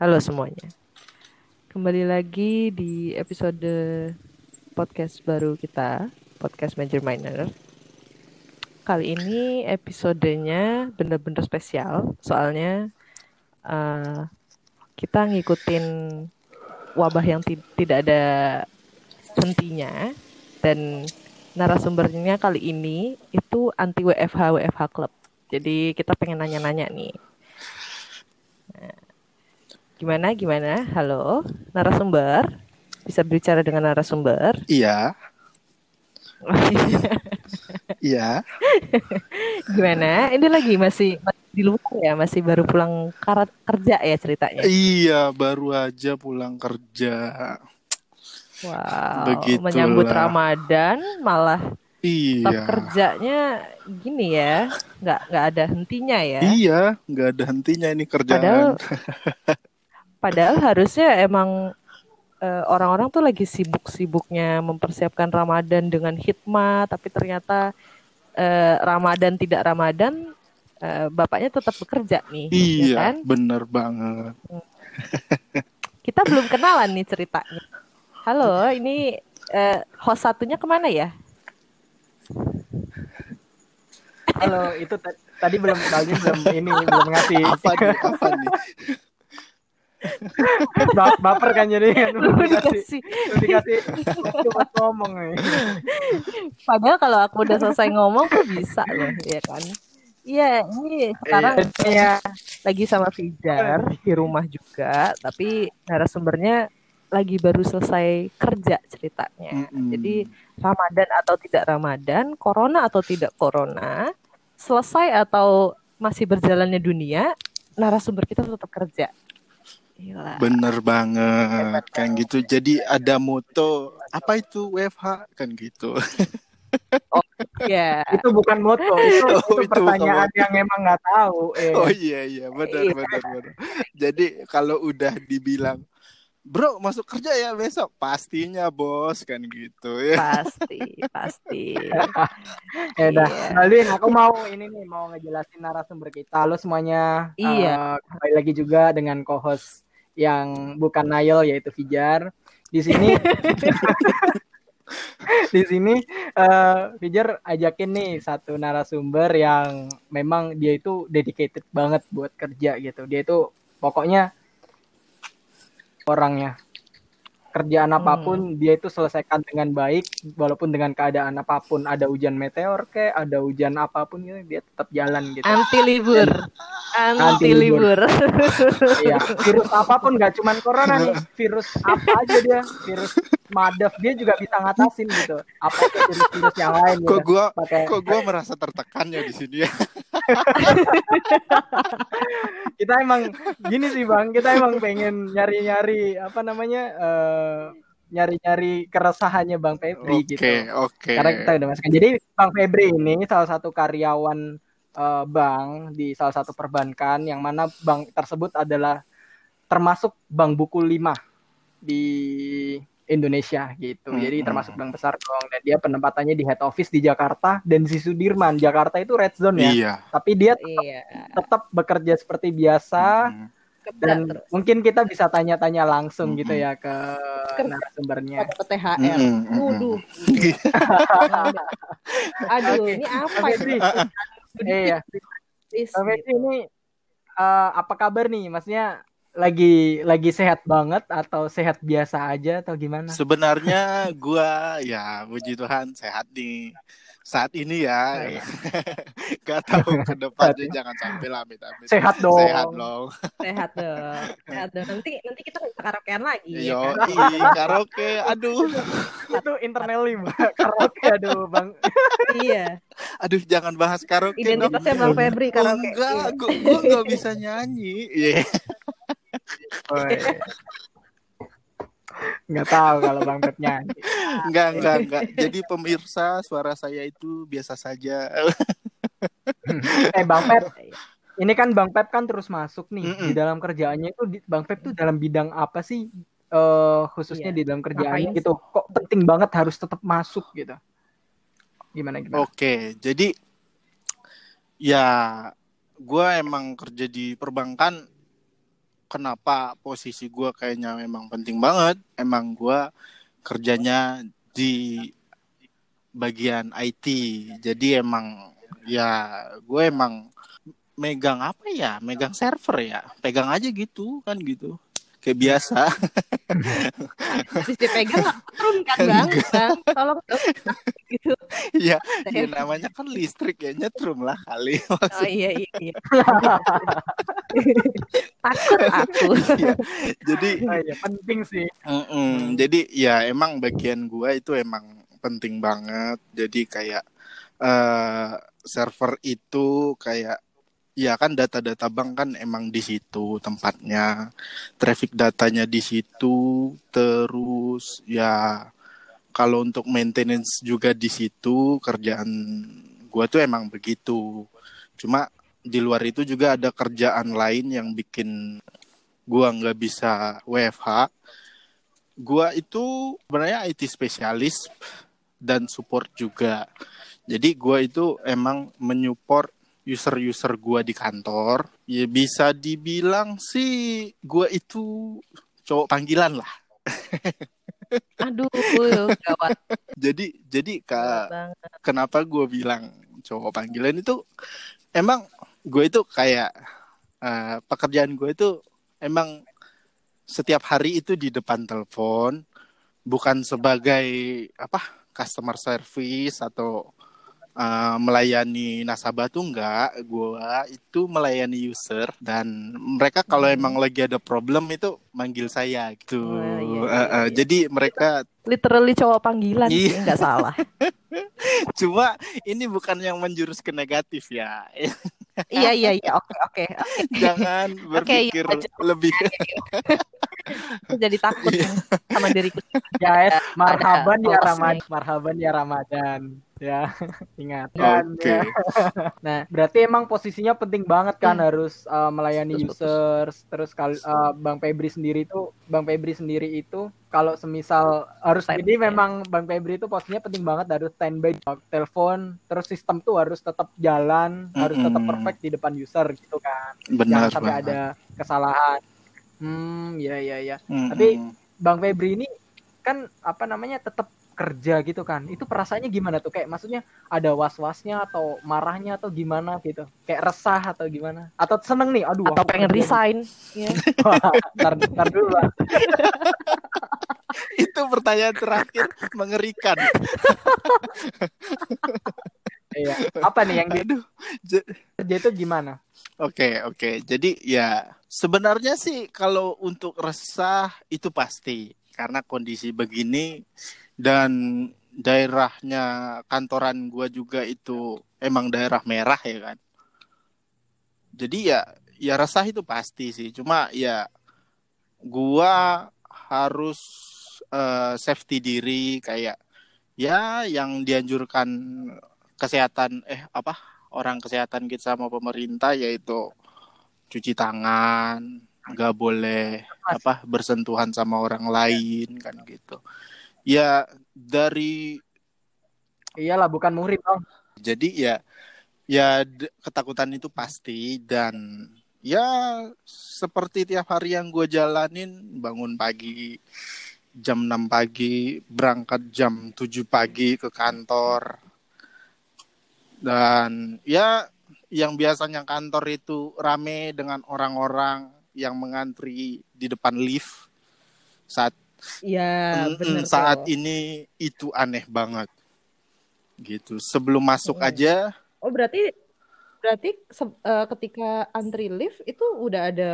Halo semuanya. Kembali lagi di episode podcast baru kita, podcast Major Minor. Kali ini episodenya bener-bener spesial, soalnya uh, kita ngikutin wabah yang tidak ada hentinya dan narasumbernya kali ini itu anti WFH WFH Club. Jadi kita pengen nanya-nanya nih. Gimana gimana? Halo, narasumber. Bisa bicara dengan narasumber? Iya. Iya. gimana? Ini lagi masih, masih di luar ya, masih baru pulang karat kerja ya ceritanya. Iya, baru aja pulang kerja. Wow, Begitulah. menyambut Ramadan malah Iya. Tetap kerjanya gini ya, nggak nggak ada hentinya ya. Iya, nggak ada hentinya ini kerjaan. Padahal, padahal harusnya emang uh, orang-orang tuh lagi sibuk-sibuknya mempersiapkan Ramadan dengan hikmah, tapi ternyata uh, Ramadan tidak Ramadan, uh, bapaknya tetap bekerja nih. Ya iya, ya kan? bener banget. Hmm. Kita belum kenalan nih ceritanya. Halo, ini uh, host satunya ke mana ya? Halo, itu tadi belum Baldi belum ini belum ngasih. Apa nih? Apa nih? Baper kan jadi kan belum dikasih dikasih buat ngomong nih. Padahal kalau aku udah selesai ngomong tuh bisa loh, ya kan? Iya, ini sekarang ya lagi sama Fijar di rumah juga, tapi narasumbernya lagi baru selesai kerja ceritanya. Mm -hmm. Jadi Ramadan atau tidak Ramadan, corona atau tidak corona, selesai atau masih berjalannya dunia, narasumber kita tetap kerja. Gila. Bener banget kan gitu. Jadi ada moto apa itu WFH kan gitu. Oh iya. Yeah. itu bukan moto, itu, oh, itu, itu pertanyaan yang emang nggak tahu. Eh. Oh iya iya benar iya. benar benar. Jadi kalau udah dibilang bro masuk kerja ya besok pastinya bos kan gitu ya pasti pasti ya udah iya. aku mau ini nih mau ngejelasin narasumber kita lo semuanya iya uh, kembali lagi juga dengan co-host yang bukan Nail yaitu Fijar. Di sini di sini uh, Fijar ajakin nih satu narasumber yang memang dia itu dedicated banget buat kerja gitu. Dia itu pokoknya orangnya kerjaan apa pun hmm. dia itu selesaikan dengan baik walaupun dengan keadaan apa pun ada hujan meteor ke ada hujan apa pun ya dia tetap jalan gitu. Anti libur. Anti libur. Iya virus apa pun nggak cuman corona nih virus apa aja dia virus madaf dia juga bisa ngatasin gitu apa itu virus-virus yang lain kok gitu. gua Pake... kok gua merasa tertekan ya di sini ya kita emang gini sih bang kita emang pengen nyari-nyari apa namanya uh, nyari-nyari keresahannya Bang Febri okay, gitu. Oke, okay. Karena kita udah masukkan. Jadi Bang Febri ini salah satu karyawan uh, bank di salah satu perbankan yang mana bank tersebut adalah termasuk bank buku 5 di Indonesia gitu. Hmm. Jadi termasuk bank besar dong dan dia penempatannya di head office di Jakarta dan di Sudirman. Jakarta itu red zone ya. Iya. Tapi dia tetap, iya. tetap bekerja seperti biasa. Hmm. Dan terus. mungkin kita bisa tanya-tanya langsung hmm. gitu ya ke narasumbernya. Ke THR. Hmm. Waduh. Aduh, ini apa ini? Iya. Tapi ini uh, apa kabar nih? Maksudnya lagi lagi sehat banget atau sehat biasa aja atau gimana? Sebenarnya gua ya puji Tuhan sehat nih saat ini ya. Oh, iya. Gak tahu ke depannya jangan sampai lah amit amit. Sehat dong. Sehat dong. Sehat dong. Sehat dong. Nanti nanti kita bisa karaokean lagi. Yo, ya kan? karaoke. Aduh. Itu internally Mbak. Karaoke aduh, Bang. iya. Aduh, jangan bahas karaoke. Identitasnya Bang Febri karaoke. Enggak, gue gue gak bisa nyanyi. Iya. Yeah. Nggak tahu kalau Bang Pep nyanyi. Enggak, enggak, enggak. Jadi pemirsa, suara saya itu biasa saja. eh, Bang Pep, ini kan Bang Pep kan terus masuk nih mm -mm. di dalam kerjaannya itu Bang Pep tuh dalam bidang apa sih uh, khususnya iya. di dalam kerjaannya gitu. Kok penting banget harus tetap masuk gitu. Gimana gimana? Oke, jadi ya gue emang kerja di perbankan kenapa posisi gue kayaknya memang penting banget. Emang gue kerjanya di bagian IT. Jadi emang ya gue emang megang apa ya? Megang server ya. Pegang aja gitu kan gitu kayak biasa. Habis dipegang turun kan bang, bang, tolong dong. gitu. Iya, ya namanya kan listrik ya nyetrum lah kali. Oh iya iya. iya. Takut aku. Iya. Jadi Oh, iya, penting sih. Mm-mm. Jadi ya emang bagian gua itu emang penting banget. Jadi kayak eh server itu kayak ya kan data-data bank kan emang di situ tempatnya. Traffic datanya di situ terus ya kalau untuk maintenance juga di situ kerjaan gua tuh emang begitu. Cuma di luar itu juga ada kerjaan lain yang bikin gua nggak bisa WFH gua itu sebenarnya IT spesialis dan support juga. Jadi gua itu emang menyupport user-user gua di kantor. Ya bisa dibilang sih gua itu cowok panggilan lah. Aduh, gawat Jadi jadi kak banget. kenapa gua bilang cowok panggilan itu emang gue itu kayak eh, pekerjaan gue itu emang setiap hari itu di depan telepon bukan sebagai apa customer service atau uh, melayani nasabah tuh enggak gua itu melayani user dan mereka kalau Hmm. emang lagi ada problem itu manggil saya gitu Oh, iya, iya, Uh, uh, iya. jadi mereka Literally cowok panggilan Iya. nggak salah. cuma ini bukan yang menjurus ke negatif ya iya iya iya, oke oke. oke. jangan iya, berpikir lanjut. lebih Aku Jadi takut Iya. sama diriku. Ya, marhaban ya. Ramadan, marhaban ya Ramadan. Ya, ingat. Dan, oke ya. Nah, berarti emang posisinya penting banget kan Hmm. harus uh, melayani putus. users. Terus kalau uh, Bang Febri sendiri itu, Bang Febri sendiri itu kalau semisal harus Stand- jadi memang Bang Febri itu posisinya penting banget harus standby telepon, terus sistem tuh harus tetap jalan, harus tetap Mm-mm. perfect di depan user gitu kan. benar Jangan sampai banget. ada kesalahan. Hmm, ya ya ya. Mm-mm. Tapi Bang Febri ini kan apa namanya tetap kerja gitu kan. Itu perasaannya gimana tuh? Kayak maksudnya ada was-wasnya atau marahnya atau gimana gitu. Kayak resah atau gimana? Atau seneng nih? Aduh. Atau pengen resign. Iya. ntar, ntar dulu lah. itu pertanyaan terakhir mengerikan. Iya. Apa nih yang dia Aduh. Ja- kerja itu gimana? Oke, oke. Jadi ya sebenarnya sih kalau untuk resah itu pasti karena kondisi begini dan daerahnya kantoran gua juga itu emang daerah merah ya kan. Jadi ya ya resah itu pasti sih. Cuma ya gua harus eh, safety diri kayak ya yang dianjurkan kesehatan eh apa orang kesehatan kita sama pemerintah yaitu cuci tangan nggak boleh apa bersentuhan sama orang lain kan gitu ya dari Iyalah bukan murid dong. jadi ya ya ketakutan itu pasti dan ya seperti tiap hari yang gue jalanin bangun pagi jam 6 pagi berangkat jam 7 pagi ke kantor dan ya yang biasanya kantor itu rame dengan orang-orang yang mengantri di depan lift saat Iya, Mm, benar. saat kok. ini itu aneh banget gitu sebelum masuk Mm. aja Oh, berarti berarti se- eh, ketika antri lift itu udah ada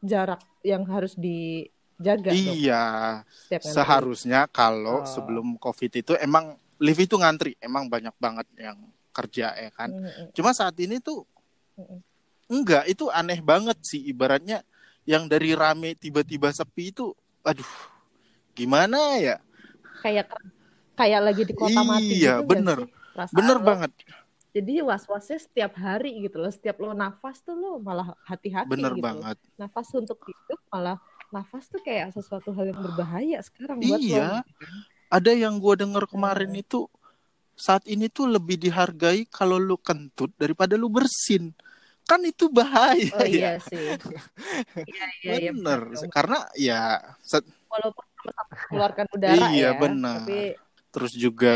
jarak yang harus dijaga iya ngantri. seharusnya kalau Oh. sebelum covid itu emang lift itu ngantri emang banyak banget yang kerja ya kan Mm-mm. cuma saat ini tuh Mm-mm. enggak itu aneh banget sih ibaratnya yang dari rame tiba-tiba sepi itu aduh gimana ya Kayak kayak lagi di kota mati Iya, gitu bener. bener lo? banget Jadi was-wasnya setiap hari gitu loh. Setiap lo nafas tuh lo malah hati-hati bener gitu. banget Nafas untuk hidup malah nafas tuh kayak sesuatu hal yang berbahaya sekarang buat lo. iya ada yang gue denger kemarin Hmm. itu saat ini tuh lebih dihargai kalau lu kentut daripada lu bersin kan itu bahaya Oh iya ya sih. Iya iya iya. bener benar dong. karena ya set- Walaupun sama-sama mengeluarkan udara Iya, ya. benar. Tapi terus juga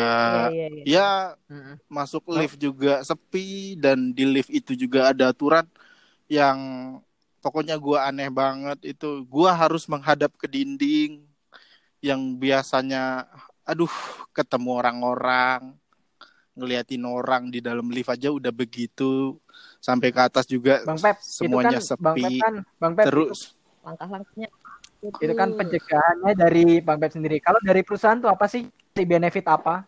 iya iya iya. ya Mm-mm. masuk lift juga sepi dan di lift itu juga ada aturan yang pokoknya gua aneh banget itu gua harus menghadap ke dinding yang biasanya aduh ketemu orang-orang ngeliatin orang di dalam lift aja udah begitu sampai ke atas juga Bang Pep, semuanya itu kan Bang Pep sepi kan, Bang Pep terus Langkah-langkahnya itu kan pencegahannya dari Bang Pep sendiri. Kalau dari perusahaan tuh apa sih? Si benefit apa?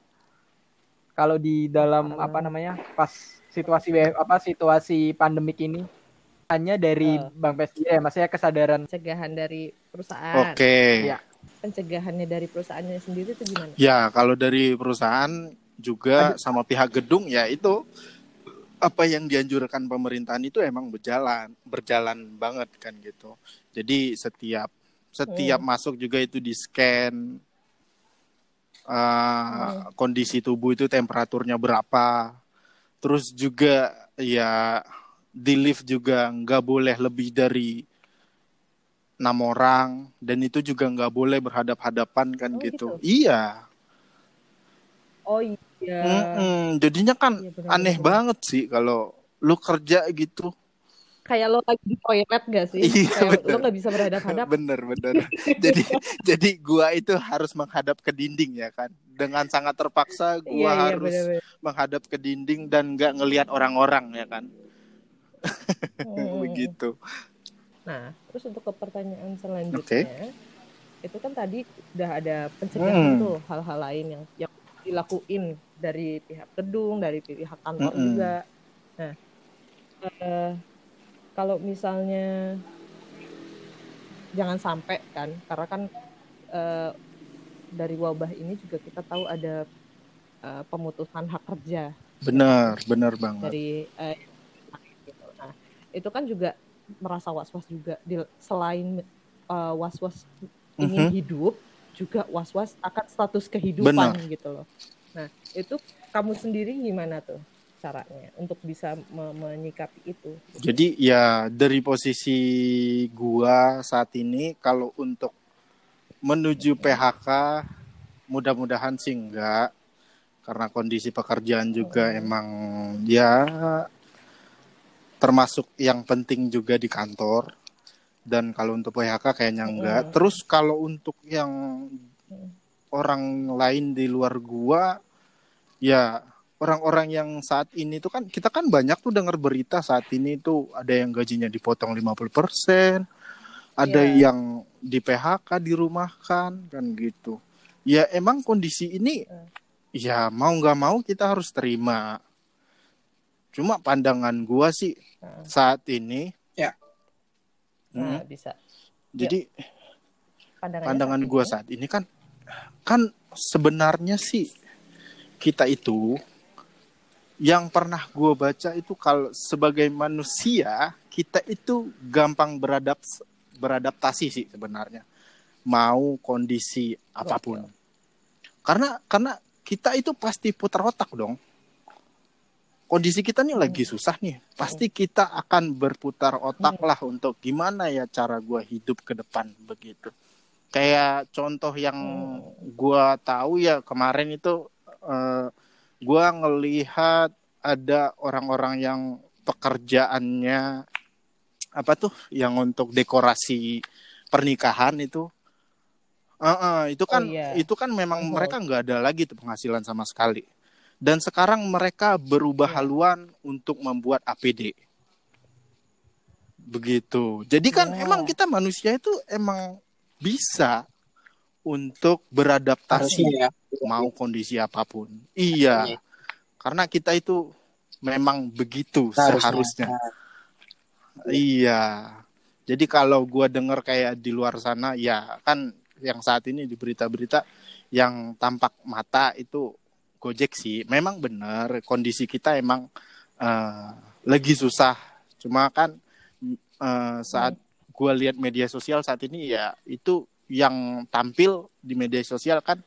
Kalau di dalam apa namanya? Pas situasi apa situasi pandemik ini hanya dari Eh. Bang Pep sendiri ya, maksudnya kesadaran pencegahan dari perusahaan. oke Iya. Pencegahannya dari perusahaannya sendiri itu gimana? Ya, kalau dari perusahaan juga sama pihak gedung ya itu apa yang dianjurkan pemerintahan itu emang berjalan, berjalan banget kan gitu. Jadi setiap setiap masuk juga itu di scan uh, kondisi tubuh itu temperaturnya berapa. Terus juga ya di lift juga nggak boleh lebih dari enam orang dan itu juga nggak boleh berhadap-hadapan kan Oh, gitu. gitu? Iya. Oh iya. Mm-mm, jadinya kan benar, aneh benar. banget sih kalau lu kerja gitu. Kayak lo lagi di toilet gak sih? Iya, Kayak bener. lo gak bisa berhadap-hadap. Bener bener. jadi jadi gua itu harus menghadap ke dinding ya kan. Dengan sangat terpaksa gua Iya, iya, harus bener-bener. menghadap ke dinding dan nggak ngelihat orang-orang ya kan. Hmm. Begitu. Nah, terus untuk ke pertanyaan selanjutnya, itu kan tadi udah ada Hmm. pencegahan tuh hal-hal lain yang yang dilakuin dari pihak gedung, dari pihak kantor Mm-mm. juga. Nah, eh, kalau misalnya jangan sampai kan, karena kan eh, dari wabah ini juga kita tahu ada eh, pemutusan hak kerja Bener bener banget. dari gitu. Nah, itu kan juga merasa was-was juga di, selain eh, was-was ingin Mhm. hidup juga was-was akan status kehidupan Benar. gitu loh. Nah, itu kamu sendiri gimana tuh caranya untuk bisa me- menyikapi itu? Jadi ya dari posisi gua saat ini kalau untuk menuju PHK mudah-mudahan sih enggak karena kondisi pekerjaan juga emang ya termasuk yang penting juga di kantor dan kalau untuk PHK kayaknya enggak. Mm. Terus kalau untuk yang orang lain di luar gua ya orang-orang yang saat ini tuh kan kita kan banyak tuh dengar berita saat ini tuh ada yang gajinya dipotong 50%, ada Iya. yang di PHK dirumahkan kan gitu. Ya emang kondisi ini Hmm. ya mau nggak mau kita harus terima. Cuma pandangan gua sih Nah, saat ini Ya. Hmm, nah, bisa. jadi Pandangannya pandangan gua ini. saat ini kan kan sebenarnya sih kita itu yang pernah gua baca itu kalau sebagai manusia kita itu gampang beradap beradaptasi sih sebenarnya. Mau kondisi apa pun. Karena karena kita itu pasti putar otak dong. Kondisi kita nih lagi susah nih. Pasti kita akan berputar otak lah untuk gimana ya cara gua hidup ke depan begitu. Kayak contoh yang gua tahu ya kemarin itu eh, gua ngelihat ada orang-orang yang pekerjaannya apa tuh yang untuk dekorasi pernikahan itu Eh, eh, itu kan Oh, iya. itu kan memang Oh. mereka nggak ada lagi tuh penghasilan sama sekali dan sekarang mereka berubah Iya. haluan untuk membuat APD begitu jadi kan Iya. emang kita manusia itu emang bisa untuk beradaptasi Harusnya ya. mau kondisi apa pun. Iya. Karena kita itu memang begitu seharusnya. Iya. Jadi kalau gua denger kayak di luar sana ya kan yang saat ini di berita-berita yang tampak mata itu Gojek sih. Memang benar kondisi kita emang eh, lagi susah. Cuma kan eh, saat gua lihat media sosial saat ini ya itu yang tampil di media sosial kan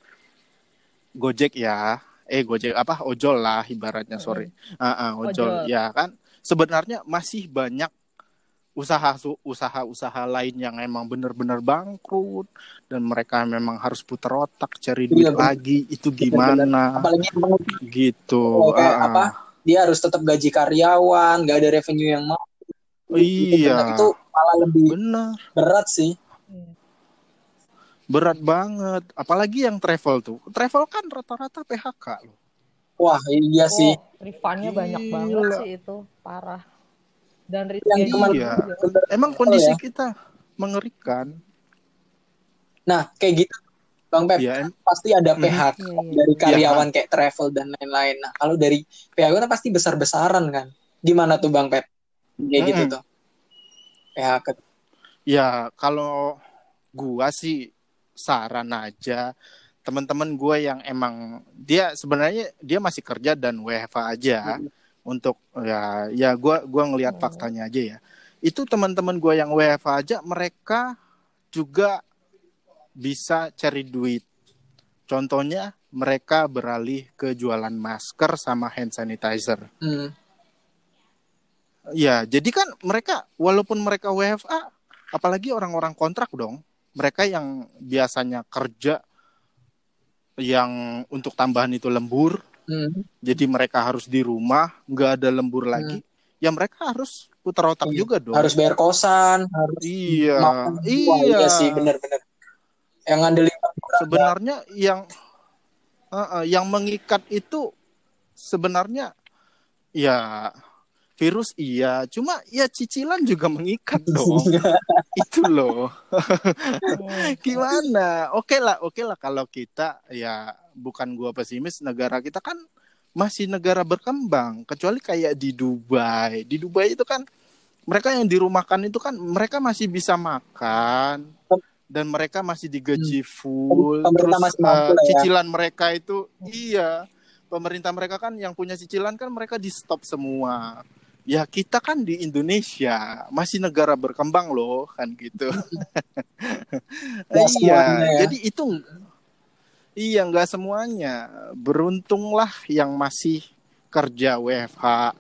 Gojek ya, eh Gojek apa? Ojol lah ibaratnya sorry, Ah, ah, ojol. Ojol. ya kan? Sebenarnya masih banyak usaha usaha usaha lain yang emang bener-bener bangkrut dan mereka memang harus putar otak cari duit Iya, bener. lagi. Itu gimana? Apalagi yang pengen gitu kayak Ah, apa? Dia harus tetap gaji karyawan nggak ada revenue yang mau. Iya. Itu malah lebih bener. berat sih berat banget. Apalagi yang travel tuh. Travel kan rata-rata PHK loh. Wah iya sih. Oh, refundnya banyak banget sih itu. Parah. Dan yang cuman Iya. juga. emang Oh, kondisi ya. kita mengerikan. Nah kayak gitu. Bang Pep ya pasti ada Hmm. PHK Iya, iya. dari karyawan kayak travel dan lain-lain. Nah kalau dari PHK kan pasti besar-besaran kan. Gimana tuh bang Pep? Kayak gitu Mm-mm. tuh. PHK ya kalau gua sih saran aja. Teman-teman gua yang emang dia sebenarnya dia masih kerja dan WFH aja untuk ya ya gua gua ngelihat Hmm. faktanya aja ya. Itu teman-teman gua yang WFH aja mereka juga bisa cari duit. Contohnya mereka beralih ke jualan masker sama hand sanitizer. Hmm. Ya, jadi kan mereka walaupun mereka WFA, apalagi orang-orang kontrak dong, mereka yang biasanya kerja yang untuk tambahan itu lembur, Hmm. jadi mereka harus di rumah, nggak ada lembur lagi, ya mereka harus putar otak Iya. juga dong. harus bayar kosan harus Iya, makan. Wah, iya. iya sih benar-benar yang ngandelin Sebenarnya yang uh, uh, yang mengikat itu sebenarnya ya virus iya, cuma ya cicilan juga mengikat dong. itu loh. Hmm. gimana oke lah oke lah kalau kita ya bukan gua pesimis negara kita kan masih negara berkembang kecuali kayak di Dubai di Dubai itu kan mereka yang dirumahkan itu kan mereka masih bisa makan dan mereka masih digaji full Pemerintah terus eh, lah ya. cicilan mereka itu iya pemerintah mereka kan yang punya cicilan kan mereka di stop semua ya kita kan di Indonesia. Masih negara berkembang loh kan gitu. Nggak iya. ya. jadi itu iya nggak semuanya. Beruntunglah yang masih kerja WFH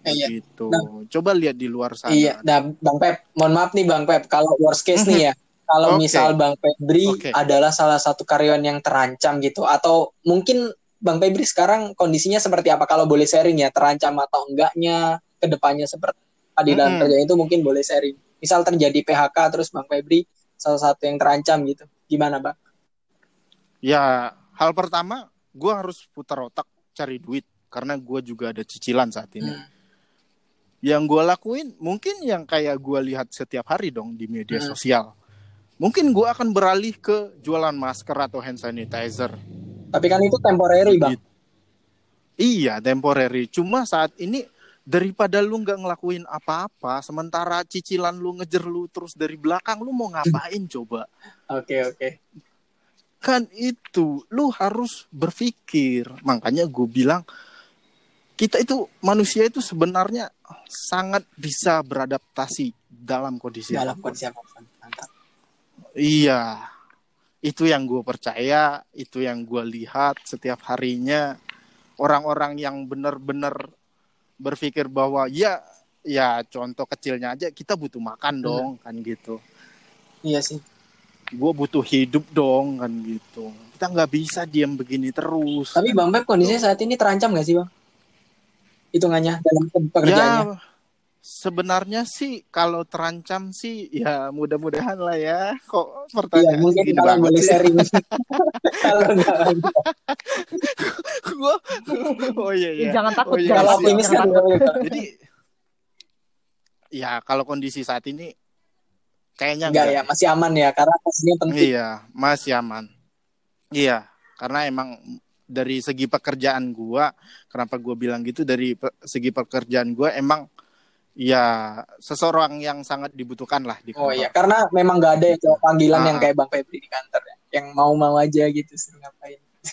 Iya. gitu. Coba lihat di luar sana. Iya, nah Bang Pep, mohon maaf nih Bang Pep, kalau worst case nih ya, kalau Oke. misal Bang Febri Oke. adalah salah satu karyawan yang terancam gitu, atau mungkin Bang Febri sekarang kondisinya seperti apa? Kalau boleh sharing ya, terancam atau enggaknya, ke depannya seperti apa di dalam kerja itu mungkin boleh sharing. Misal terjadi PHK terus Bang Febri salah satu yang terancam gitu, gimana Bang? Ya, hal pertama, gue harus putar otak cari duit karena gue juga ada cicilan saat ini. Hmm. Yang gue lakuin mungkin yang kayak gue lihat setiap hari dong di media Hmm. sosial. Mungkin gue akan beralih ke jualan masker atau hand sanitizer. Tapi kan itu temporary Bang. Gitu. Iya, temporary. Cuma saat ini daripada lu nggak ngelakuin apa-apa, sementara cicilan lu ngejer lu terus dari belakang, lu mau ngapain coba? Oke oke. kan itu lu harus berpikir makanya gue bilang kita itu manusia itu sebenarnya sangat bisa beradaptasi dalam kondisi Dalam kondisi apa pun. Mantap. iya itu yang gue percaya itu yang gue lihat setiap harinya orang-orang yang benar-benar berpikir bahwa ya ya contoh kecilnya aja kita butuh makan dong kan gitu Iya sih. gue butuh hidup dong kan gitu kita nggak bisa diam begini terus Tapi Bang Pep kondisinya saat ini terancam gak sih Bang? Hitungannya dalam pekerjaannya. ya sebenarnya sih kalau terancam sih ya mudah-mudahan lah ya. Kok Iya, pertanyaan mungkin gini kalau banget boleh sih? sharing. kalau enggak, Gua oh iya iya. Jangan takut, Oh, iya, kalau optimis kan jadi ya kalau kondisi saat ini kayaknya enggak ya, masih aman ya karena pastinya penting. Iya, masih aman. Iya, karena emang dari segi pekerjaan gua, kenapa gua bilang gitu dari segi pekerjaan gua emang ya seseorang yang sangat dibutuhkan lah di Oh kantor. iya, karena memang nggak ada yang panggilan Ah. yang kayak Bang Febri di kantor ya. Yang mau-mau aja gitu suruh ngapain.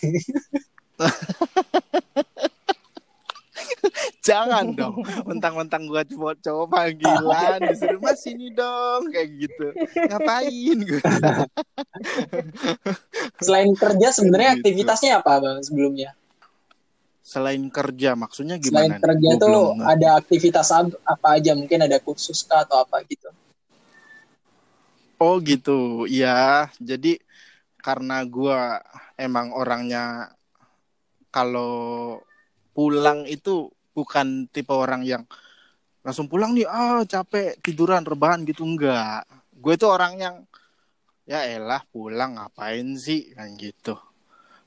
Jangan dong, mentang-mentang gua cowok cowok panggilan disuruh mas sini dong kayak gitu. Ngapain gua? Selain kerja sebenarnya Gitu. aktivitasnya apa Bang sebelumnya? Selain kerja, maksudnya Selain gimana? nih? kerja Gua tuh belum ngerti. ada aktivitas apa aja? Mungkin ada kursus kah atau apa gitu. Oh gitu, ya. Jadi karena gua emang orangnya kalau pulang itu bukan tipe orang yang langsung pulang nih, ah capek tiduran rebahan gitu enggak. Gue itu orang yang ya elah pulang ngapain sih kan gitu.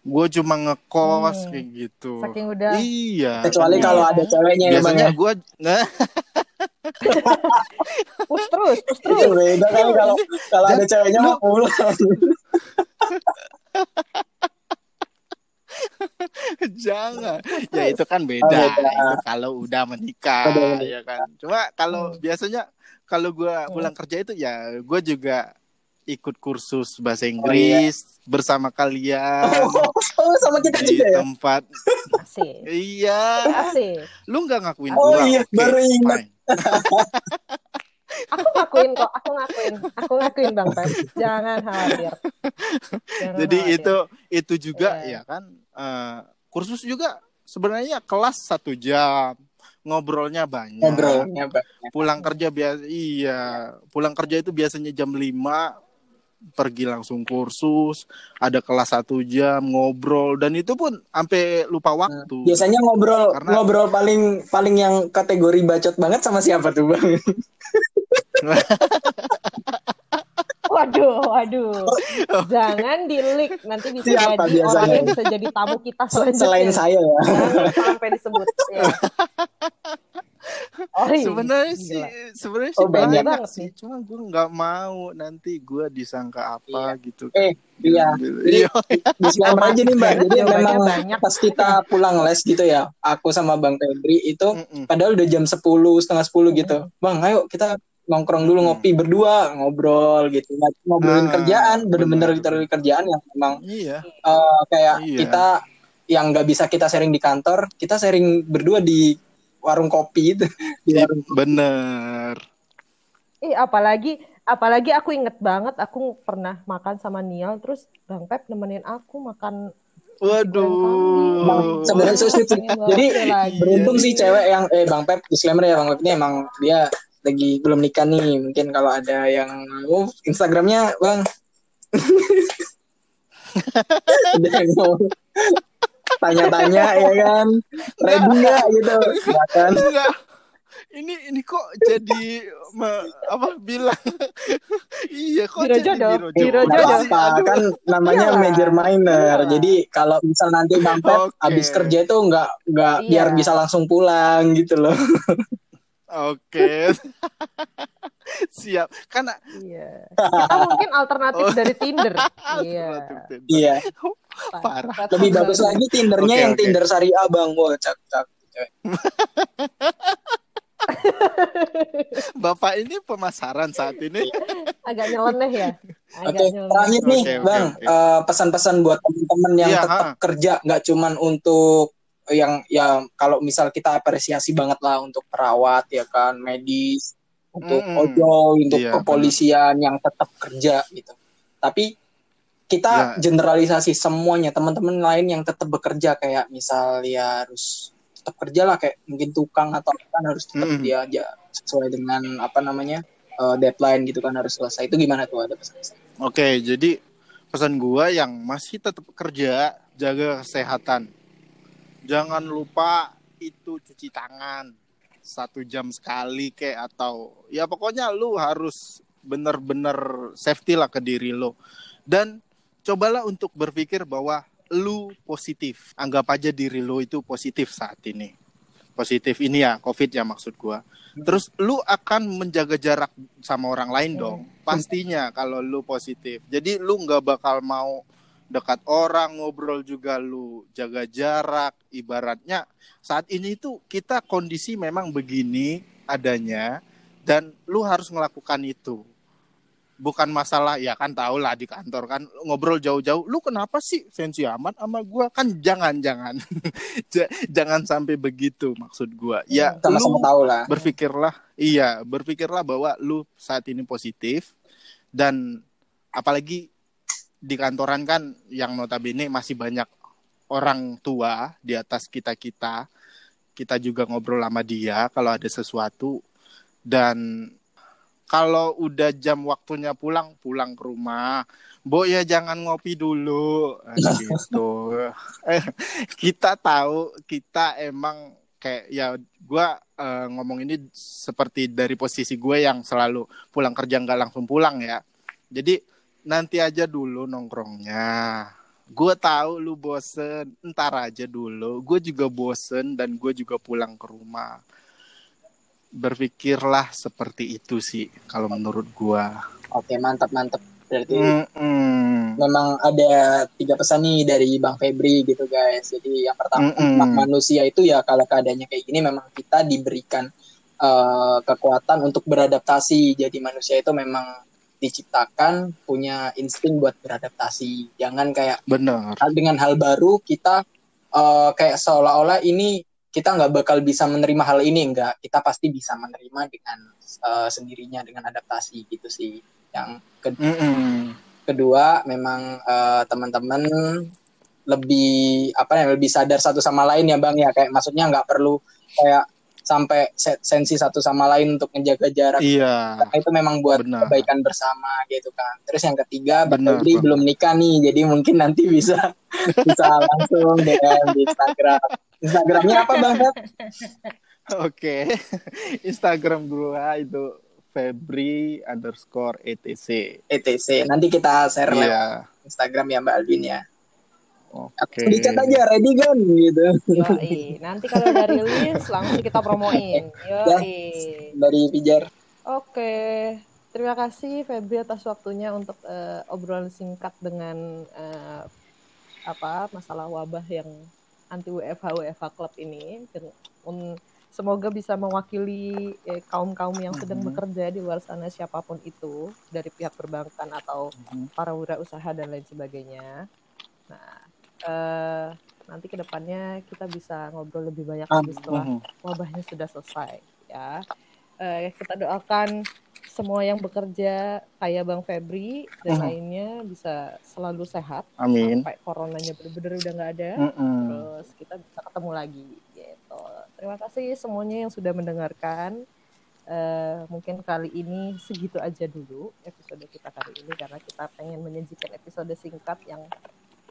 Gue cuma ngekos Hmm. kayak gitu. Saking udah Iya. Kecuali kan kalau Iya. ada ceweknya ya biasanya ya. gue nah, push terus, push Itu terus. beda kan kalau kalau ada ceweknya mau pulang. Jangan. Ya itu kan beda. Oh, beda. Itu kalau udah menikah menikah. ya kan. Cuma kalau Hmm. biasanya kalau gua Hmm. pulang kerja itu ya gue juga ikut kursus bahasa Oh, iya. Inggris bersama kalian Oh, sama kita di juga ya. tempat. Asik. Iya. Asik. Lu nggak ngakuin Oh, gua. iya, Oke, baru ingat. Aku ngakuin kok, aku ngakuin. Aku ngakuin Bang Pep. Jangan khawatir. Jangan Jadi khawatir. itu itu juga Iya. ya kan eh, kursus juga sebenarnya kelas satu jam ngobrolnya banyak. Ngobrolnya bang. pulang kerja biasa iya pulang kerja itu biasanya jam 5 pergi langsung kursus ada kelas satu jam ngobrol dan itu pun sampai lupa waktu Biasanya ngobrol Karena- ngobrol paling paling yang kategori bacot banget sama siapa tuh bang? Waduh, waduh. Jangan di-leak. Nanti bisa Siapa jadi biasanya? orang yang bisa jadi tamu kita selanjutnya. Selain saya ya. Jangan sampai disebut. Ya. Oh, iya. sebenarnya sih sebenarnya Oh, sih banyak banyak banget sih cuma gue nggak mau nanti gue disangka apa gitu Eh, iya. iya Disclaimer aja nih mbak. Jadi Jawabannya memang banyak. pas kita pulang les gitu ya, aku sama bang Febri itu Mm-mm. padahal udah jam 10, setengah 10 gitu. Bang, ayo kita nongkrong dulu Hmm. ngopi berdua, ngobrol gitu. Ngobrolin Ah, kerjaan, bener-bener literally kerjaan yang memang iya eh, kayak Iya. kita yang nggak bisa kita sharing di kantor, kita sharing berdua di warung kopi itu. Di Iya, warung bener Ih, apalagi apalagi aku inget banget aku pernah makan sama Nial terus Bang Pep nemenin aku makan waduh sebenarnya sih. Pengen banget Jadi ya lagi. beruntung sih cewek yang eh Bang Pep disclaimer ya Bang Pep ini emang dia lagi belum nikah nih. Mungkin kalau ada yang mau Instagramnya Bang. Tanya-tanya ya kan. Ready nggak gitu. Silakan. enggak ini ini kok jadi me- apa bilang iya kok Biro jadi jodoh, biro biro jodoh sih? apa-apa Aduh. kan namanya Iyalah. major minor. Iyalah. Jadi kalau misal nanti Bang Pep Oke. habis kerja itu nggak nggak Iya. biar bisa langsung pulang gitu loh. Oke. Siap. Karena Iya. Kita mungkin alternatif Oh. dari Tinder. Iya. Iya. Parah. Lebih bagus lagi Tindernya Oke, yang oke. Tinder syariah Bang. Wah, cak cak. Bapak ini pemasaran saat ini. Agak nyeleneh ya. Oke, Agak nyeleneh. terakhir nih, Oke, oke, Bang, oke. eh, pesan-pesan buat teman-teman yang Iya, tetap ha. kerja, nggak cuman untuk yang ya kalau misal kita apresiasi banget lah untuk perawat ya kan, medis, untuk Mm-mm. ojol, untuk Iya, kepolisian yang tetap kerja gitu. Tapi kita Ya. generalisasi semuanya teman-teman lain yang tetap bekerja kayak misal ya harus tetap kerja lah kayak mungkin tukang atau kan harus tetap Mm-mm. dia aja sesuai dengan apa namanya eh, deadline gitu kan harus selesai itu gimana tuh ada pesan Oke, jadi pesan gua yang masih tetap kerja, jaga kesehatan. Jangan lupa itu cuci tangan satu jam sekali kayak atau ya pokoknya lu harus bener-bener safety lah ke diri lo dan cobalah untuk berpikir bahwa lu positif. Anggap aja diri lu itu positif saat ini. Positif ini ya covid ya maksud gua. Terus lu akan menjaga jarak sama orang lain dong. Pastinya kalau lu positif. Jadi lu nggak bakal mau dekat orang ngobrol juga lu jaga jarak ibaratnya saat ini tuh kita kondisi memang begini adanya dan lu harus melakukan itu. Bukan masalah ya kan tau lah di kantor kan ngobrol jauh-jauh lu kenapa sih sensi amat sama gua? Kan jangan jangan. Ja- jangan sampai begitu maksud gua. Ya sama-sama lu tahu lah. berpikirlah iya berpikirlah bahwa lu saat ini positif dan apalagi di kantoran kan yang notabene masih banyak orang tua di atas kita kita. Kita juga ngobrol sama dia kalau ada sesuatu. Dan kalau udah jam waktunya pulang pulang ke rumah. Bo ya jangan ngopi dulu. Gitu. Kita tahu kita emang kayak ya gue uh, ngomong ini seperti dari posisi gue yang selalu pulang kerja nggak langsung pulang ya. Jadi nanti aja dulu nongkrongnya. Gue tahu lu bosen ntar aja dulu. Gue juga bosen dan gue juga pulang ke rumah. Berpikirlah seperti itu sih kalau menurut gue oke mantap mantap berarti mm -mm. memang ada tiga pesan nih dari bang Febri gitu guys. Jadi yang pertama mm -mm. manusia itu ya kalau keadaannya kayak gini memang kita diberikan uh, kekuatan untuk beradaptasi. Jadi manusia itu memang diciptakan punya insting buat beradaptasi. Jangan kayak benar dengan hal baru kita uh, kayak seolah-olah ini kita nggak bakal bisa menerima hal ini enggak. Kita pasti bisa menerima dengan uh, sendirinya dengan adaptasi gitu sih. Yang kedua, mm -hmm. kedua memang uh, teman-teman lebih apa ya lebih sadar satu sama lain ya bang ya kayak maksudnya nggak perlu kayak sampai sensi satu sama lain untuk menjaga jarak. Iya. Karena itu memang buat Benar. kebaikan bersama gitu kan. Terus yang ketiga, Benar, belum nikah nih, jadi mungkin nanti bisa bisa langsung DM di Instagram. Instagramnya apa bang Oke, Instagram gua itu Febri underscore etc. etc. Nanti kita share yeah. Instagram ya Mbak Alvin ya. Oke. Okay. Dicat aja ready kan gitu. Yoi. Nanti kalau udah rilis langsung kita promoin. Yoi. Ya, dari Pijar. Oke. Terima kasih Febri atas waktunya untuk uh, obrolan singkat dengan uh, apa masalah wabah yang anti WFH WFH Club ini. Um, semoga bisa mewakili eh, kaum-kaum yang sedang mm -hmm. bekerja di luar sana siapa pun itu dari pihak perbankan atau mm -hmm. para wirausaha dan lain sebagainya. Nah, uh, nanti ke depannya kita bisa ngobrol lebih banyak lagi setelah wabahnya sudah selesai ya uh, kita doakan semua yang bekerja kayak Bang Febri dan uh-huh. lainnya bisa selalu sehat Amin. sampai coronanya benar-benar udah nggak ada uh-uh. terus kita bisa ketemu lagi gitu terima kasih semuanya yang sudah mendengarkan Uh, mungkin kali ini segitu aja dulu episode kita kali ini karena kita pengen menyajikan episode singkat yang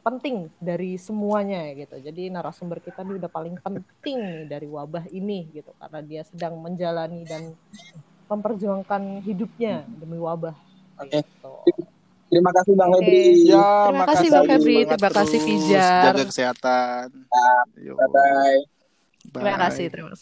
penting dari semuanya gitu. Jadi narasumber kita ini udah paling penting nih dari wabah ini gitu karena dia sedang menjalani dan memperjuangkan hidupnya demi wabah. Oke. Okay. Gitu. Terima kasih Bang okay. Febri. Ya, terima kasih Bang Febri, terima kasih Fijar. Jaga kesehatan. Bye bye. Terima kasih, terima kasih.